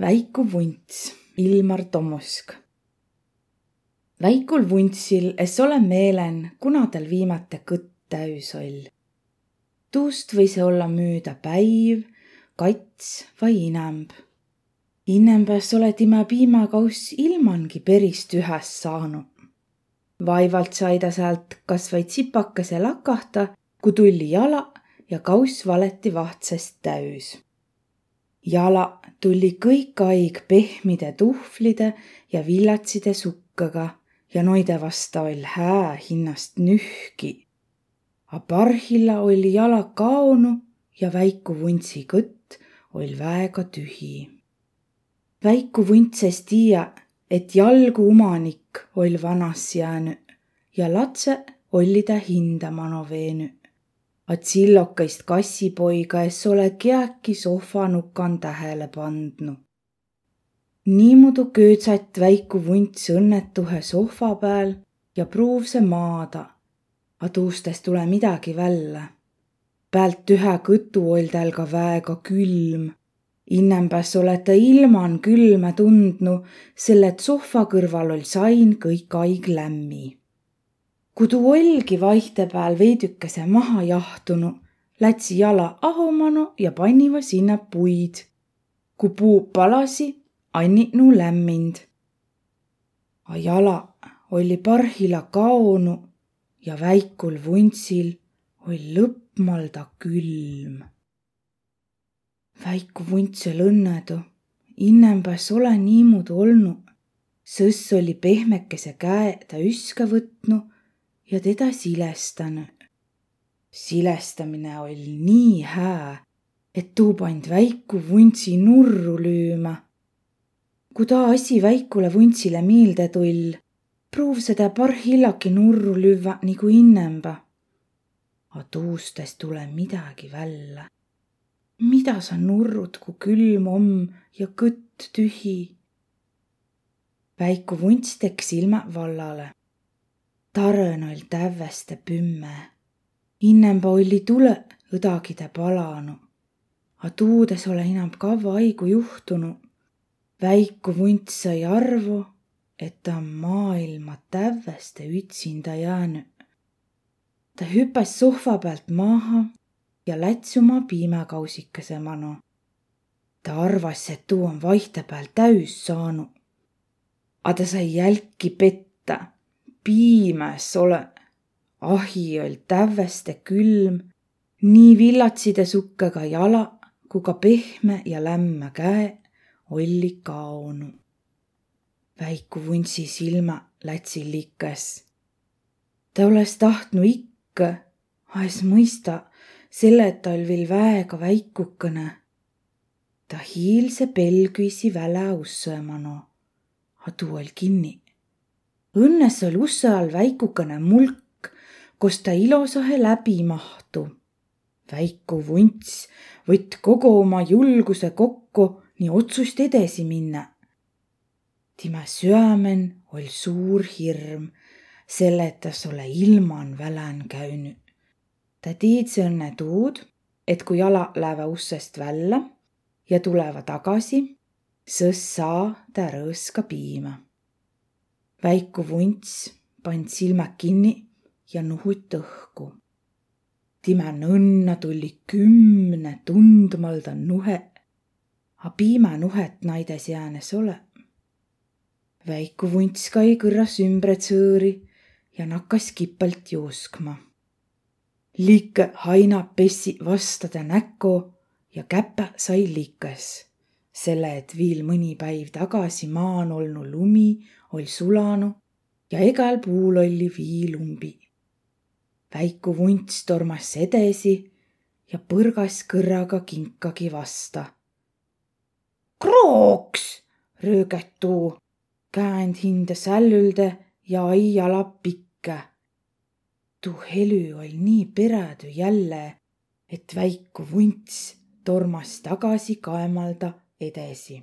väiku vunts, Ilmar Tomusk. väikul vuntsil es ole meelen, kuna tal viimati kõtt täüs oll. tuust või see olla müüda päiv, kats vai inemb. Inembäs ole tema piimakauss ilmangi peris tühäs saanud. vaevalt sai ta sealt kas vaid tsipakese lakahta, kui tulli jala ja kauss valeti vahtsest täüs jalaq tulli kõik aig pehmide tuhvlide ja villatside sukkaga ja noide vasta oll' hää hinnast nühki. A parhilla olli jalaq kaonu ja väiku vuntsi kõtt oll' väega tühi. väiku vunts es tiiäq, et jalgu umanik oll' vanas jäänüq ja latsõq olli tä hinda mano veenüq a tsillokõist kassipoiga es ole kiäki sohvanukan tähele pandnu. niimuudu köödsat väiku vunts õnnetuhe sohva pääl ja pruuvse maada, a tuust es tule midagi vällä. päält tühä kõtu oll' täl ka väega külm. Innämbäs olõ tä ilman külmä tundnu, selle et sohva kõrval oll' sain kõik aig lämmi ku tuu ollgi vaihõpääl veidükese maha jahtunuq, lätsi jala ahomano ja panniva sinnäq puid. ku puuq palasiq, anniq nuu lämmind. A jalaq olli parhilla kaonuq ja väikul vuntsil oll' lõpmalda külm. väiku vunts oll' õnnõdu, innõmbäs olõ niimuudu olnuq. sõss olli pehmekese käeq tä üska võtnuq ja teda silestäne. silestamine oll' nii hää, et tuu pand väiku vuntsi nurru lüümä. ku taa asi väikule vuntsile miilde tull, pruuvse tä parhillaki nurru lüvväq nigu innemba. A tuust es tule midagi vällä. mida sa nurrut, ku külm om ja kõtt tühi? väiku vunts tek silmäq vallale tarõn oll' tävveste pümme. Innemba olli tulõq õdagidõ palanuq, a tuud es olõ inämb kavva aigu juhtunuq. väiku vunts sai arvo, et tä om maailma tävveste ütsindä jäänüq. tä hüpäs sohva päält maaha ja läts uma piimäkausikõsõ mano. tä arvas, et tuu om vaihõpääl täüs saanuq. A tä sai jälki petta piimäs olõ. ahi oll' tävveste külm, nii villatside sukkõga jalaq ku ka pehme ja lämmä käeq olliq kaonuq. väiku vuntsi silmäq lätsiq likõs. tä olõs tahtnu ikka, a es mõistaq, selle et tä oll' viil väega väikukõnõ. tä hiilse pelgüisi väläussõ mano, a tuu oll' kinniq. Õnnõs oll' ussõ all väikukõnõ mulk, kost tä ilosahe läbi mahtu. väiku vunts võtt kogo uma julgusõ kokko nii otsust edesi minnäq. timä süämen oll' suur hirm, selle et tas olõ ilman välän käünüq. tä tiidse õnnõ tuud, et kui jalaq läävä ussõst vällä ja tulõva tagasi, sõs saa tä rõõska piima väiku vunts pand silmäq kinni ja nuhut õhku. timä nõnna tulli kümne tundmalda nuheq, a piimänuhet naides jäänes olõ. väiku vunts kai kõrras ümbre tsõõri ja nakkas kipõlt juuskma. liikõq hainaq pessiq vasta tä näko ja käpäq sai likõs selle et viil mõni päiv tagasi maan olnu lumi oll' sulanu ja egäl puul olli viilumbi. väiku vunts tormas edesi ja põrgas kõrraga kinkagi vasta. Krooks, röögät tuu, käänd hinde sällülde ja ai jala pikke. tuu helü oll' nii perädü jälle, et väiku vunts tormas tagasi kaemalda edesi.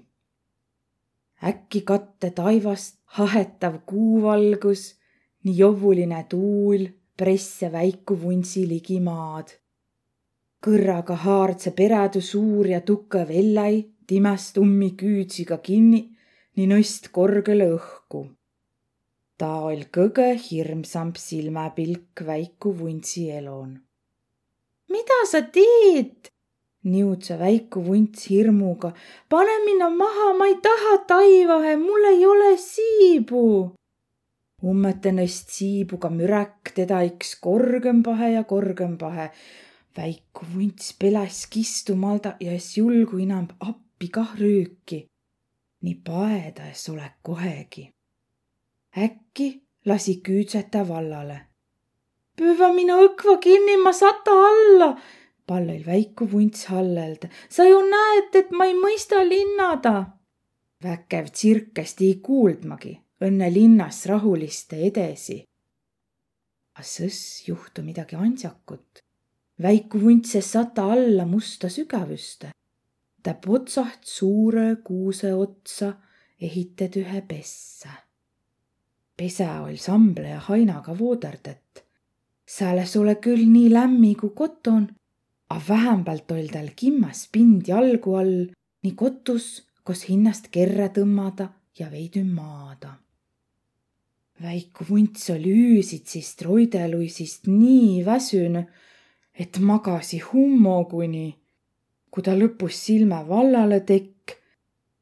äkki katte taivast hahetav kuuvalgus, nii jovuline tuul presse väiku vuntsi ligi maad. kõrraga haardse perädu suur ja tukõv elläi timäst ummi küütsiga kinni, nii nõst korgele õhku. ta oll kõgõ hirmsamb silmäpilk väiku vuntsi elon. mida sa teed? Niutse väiku vunts hirmuga. pane minna maha, ma ei taha taivahe, mul ei ole siibu. ummete nõst siibuga müräk teda iks korgõmbahe ja korgõmbahe väiku vunts peläs kistumalda ja es julgu inämb appi kah rüüki. nii paeda es olõ kohegi. äkki lasi küüdseta vallale. püüa mino õkva kinni, ma sata alla, pallõil väiku vunts hallelda. sa ju näed, et ma ei mõista linnada. väkev tsirkest ei kuuldmagi, õnne linnas rahuliste edesi. A sõss juhtu midagi andsakut väiku vuntses sata alla musta sügavüste. ta potsaht suure kuuse otsa ehited ühe pessa. pese oll samble ja hainaga vooderdet. sääles ole küll nii lämmi kui koton, a vähämbält oll tal kimmas pind jalgu all, nii kotus, kos hinnast kerre tõmmada ja veidi maada. väiku vunts oli üüsitsist roideluisist nii väsünü et magasi hummoguni. kui ta lõpus silme vallale tekk,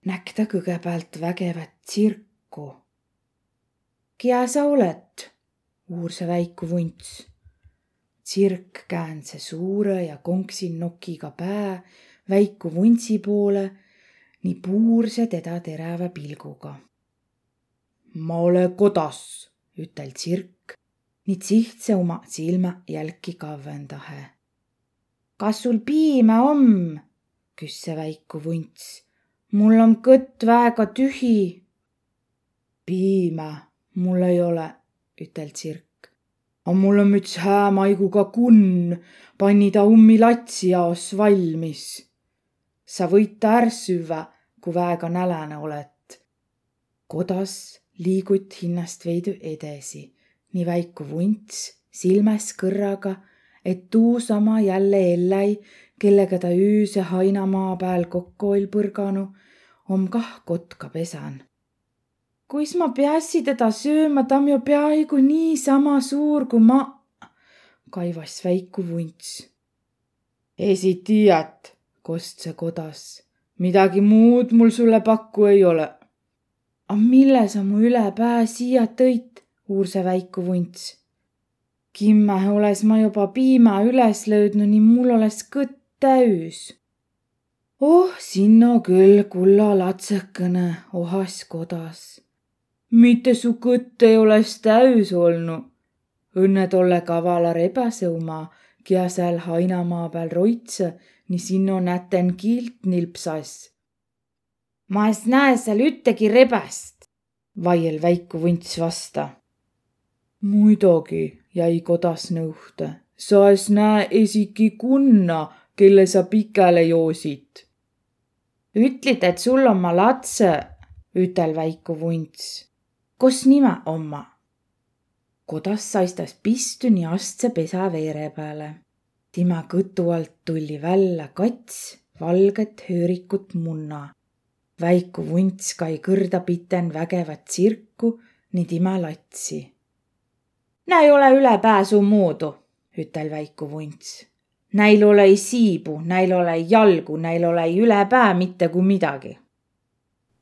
näkk ta kõgõpäält vägevat tsirku. Kiä sa olõt? uurse väiku vunts. Tsirk käänse suure ja konksin nokiga pää väiku vuntsi poole, nii puurse teda terävä pilguga. ma olõ kodas, ütel tsirk nii tsihtse uma silmä jälki kavvendahe. kas sul piimä om? küss see väiku vunts. mul om kõtt väega tühi. piimä mul ei ole, ütel tsirk. A mul om üts hää maiguga kunn, panni ta ummi latsi jaos valmis. sa võit ta är süvvä, kui väega näläne olõt. kodas liigut hinnast veidi edesi nii väiku vunts silmäs kõrraga, et tuusama jälle elläi, kellega ta üüse hainamaa pääl kokku oll põrganu, om kah kotka pesan. Kuis ma piässi teda sööma, ta on ju peaaegu niisama suur kui ma, kaivas väiku vunts. esi tiiät, kost see kodas, midagi muud mul sulle pakku ei ole. A mille sa mu üle pää siia tõid? uurse väiku vunts. kimmähe oles ma juba piima üles löödnud, nii mul oles kõtt täüs. oh, sinno küll, kulla latsekõne, ohas kodas. Mitte su kõtt ei oles täüs olnud. õnne tolle kavala rebase uma, kia seal hainamaa peal roitse, nii sinno näten kiilt nilpsas. ma es näe seal üttegi rebäst, vaiel väiku vunts vasta muidugi, jäi kodas nõuhte. sa es näe esiki kunna, kelle sa pikele joosid. ütlid, et sul on ma latse, ütel väiku vunts. Kus nime oma? kodas saistas pistuni astse pesa veere peale. tema kõtu alt tuli välja kats valget höörikut munna. väiku vunts kai kõrda piten vägevat tsirku nii tema latsi näi ole ülepääsu muudu, ütel väiku vunts. Näil olei siibu, näil olei jalgu, näil olei üle pää mitte kui midagi.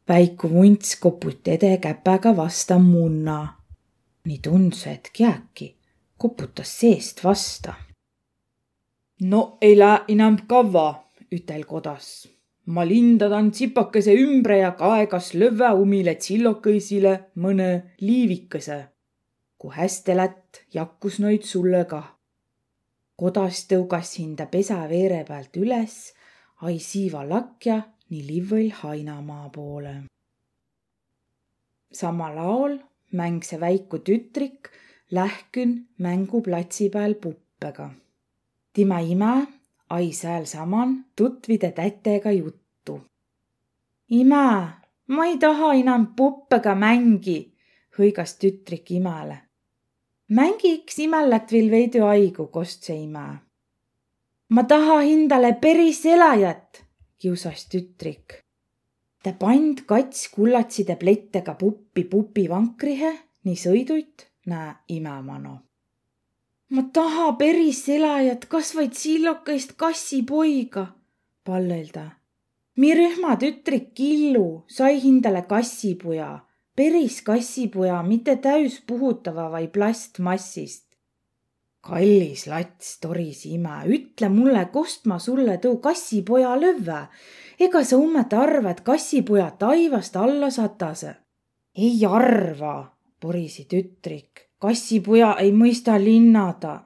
Väiku vunts koput ede käpäga vasta munna. nii tundus, et kiäki koputas seest vasta. no ei lää inämb kavva, ütel kodas. ma lindadan tsipakese ümbre ja kaegas lövvä umile tsillokõisile mõne liivikese kui hästi lätt, jakkus noid sulle kah. kodas tõugasin ta pesa veere pealt üles, ai siiva lakja nii livõil Hainamaa poole. samal aol mäng see väiku tütrik lähkün mänguplatsi peal puppega. tema ime ai säälsaman tutvide tätega juttu. ime, ma ei taha enam puppega mängi, hõigas tütrik imele mängiks imellät viil veidi aigu, kost see ime. ma taha hindale peris elajat, kiusas tütrik. ta pand kats kullatside plettega puppi pupi vankrihe, nii sõiduit nää imemano. ma taha peris elajat, kas vaid sillokest kassipoiga, pallel ta. mi rühma tütrik Killu sai hindale kassipuja, peris kassipuja, mitte täispuhutava vai plastmassist kallis lats, toris ima, ütle mulle, kust ma sulle tuu kassipoja lövvä ega sa ummet arva, et kassipoja taivast alla satase? ei arva, porisi tütrik. kassipoja ei mõista linnada.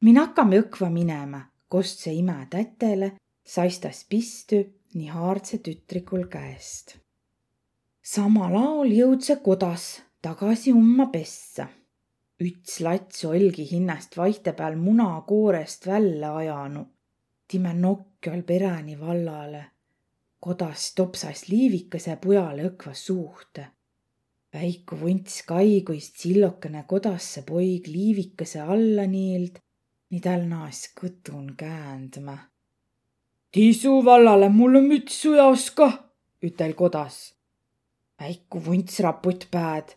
min hakkame õkva minema, kost see ime tätele, saistas pistü nii haardse tütrikul käest. samal ajal jõud see kodas tagasi umma pessa. Üts lats olgi hinnast vahtepeal munakoorest välja ajanud. time nokk all pereni vallale kodas topsas liivikese pujale õkva suuhte. väiku vunts kaiguist sillokene kodasse poig liivikese alla niild, nii tal naas kõtun käändma. Tiisu vallale mulle mütsu ei oska, ütel kodas. väiku vunts raput pääd.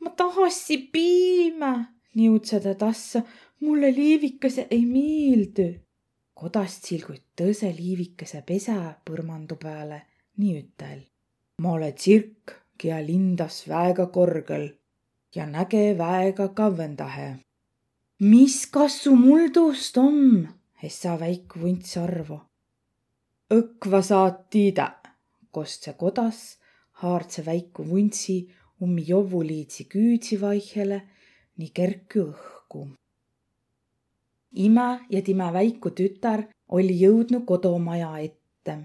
Ma tahassi piime, niutsa ta tassa, mulle liivikese ei miildu kodast silguid tõse liivikese pesä põrmandu peale, nii ütel. ma olõ tsirk, kiä lindas väega korgõl ja näge väega kavvendahe. mis kassu mul tuust om? essa väik vunts arvo. õkva saat tiidä, kost see kodas haardse väiku vuntsi ummi jovuliidsi küüdsi vaihele nii kerkü õhku ima ja tema väiku tütar oli jõudnud kodumaja ette.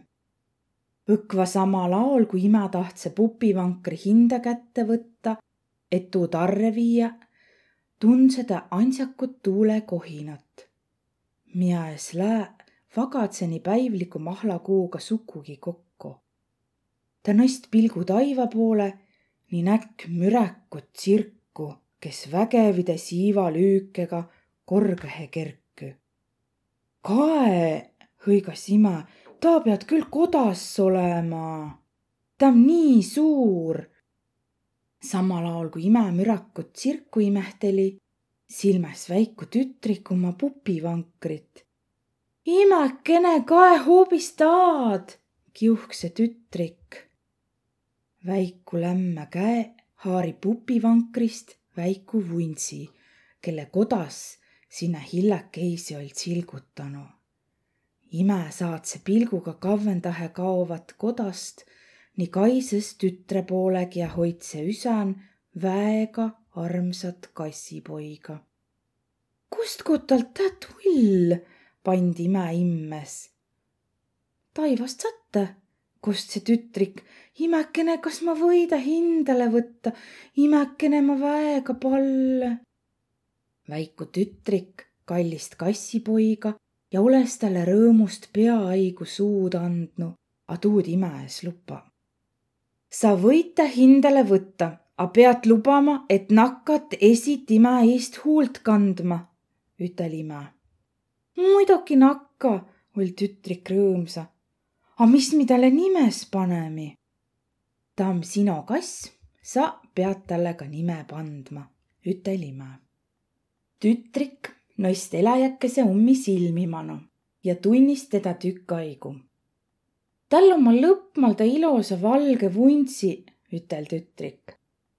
õkva samal aol, kui ima tahtse pupivankri hinda kätte võtta, et tuu tarre viia, tundse ta ansakut tuulekohinat. Miaes lää vagatseni päivliku mahlakuuga sukugi kokku. ta nõst pilgu taiva poole, nii näkk mürakut tsirku, kes vägevide siivalüükega korgõhe kerk kae, hõigas ima, ta pead küll kodas olema. ta on nii suur. samal ajal kui ima mürakut tsirku imehteli, silmas väiku tütrik oma pupivankrit. imakene, kae hoopis taad, kiuhk see tütrik. Väiku lämme käe haari pupivankrist väiku vuntsi, kelle kodas sinna hillakesi old silgutanu. imesaatse pilguga kavvendahe kaovat kodast nii kaises tütre poolegi ja hoidse üsan väega armsat kassipoiga. kust kotalt tä tull, pandi ime immes. taivast satta, kust see tütrik, imekene, kas ma võida hindale võtta, imekene, ma väega palle väiku tütrik kallist kassipoiga ja oles talle rõõmust peaaigu suud andnu, a tuud imäes luba. sa võite hindele võtta, a pead lubama, et nakkat esit ime eest huult kandma, ütel ime. muidugi nakka, oll tütrik rõõmsa. A mis mi talle nimes panemi? ta on sino kass, sa pead talle ka nime pandma, ütel ime tütrik nõist eläjakese ummi silmimanu ja tunnis teda tükk aigu. tal on ma lõppmalda ilosa valge vuntsi, ütel tütrik.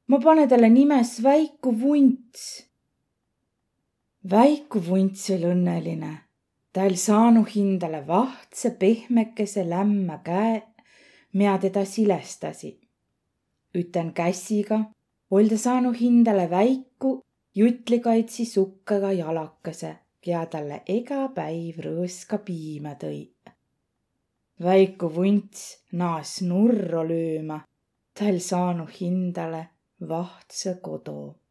ma pane talle nimes Väiku Vunts. Väiku Vunts oli õnneline. Ta oli saanud hindale vahtse pehmekese lämma käe, mida teda silestasi. üten käsiga, oli ta saanud hindale väiku jutlikaitsi sukkaga jalakese, kea talle ega päiv rõõska piima tõi. väiku vunts naas nurro lööma, tal saanu hindale vahtse kodu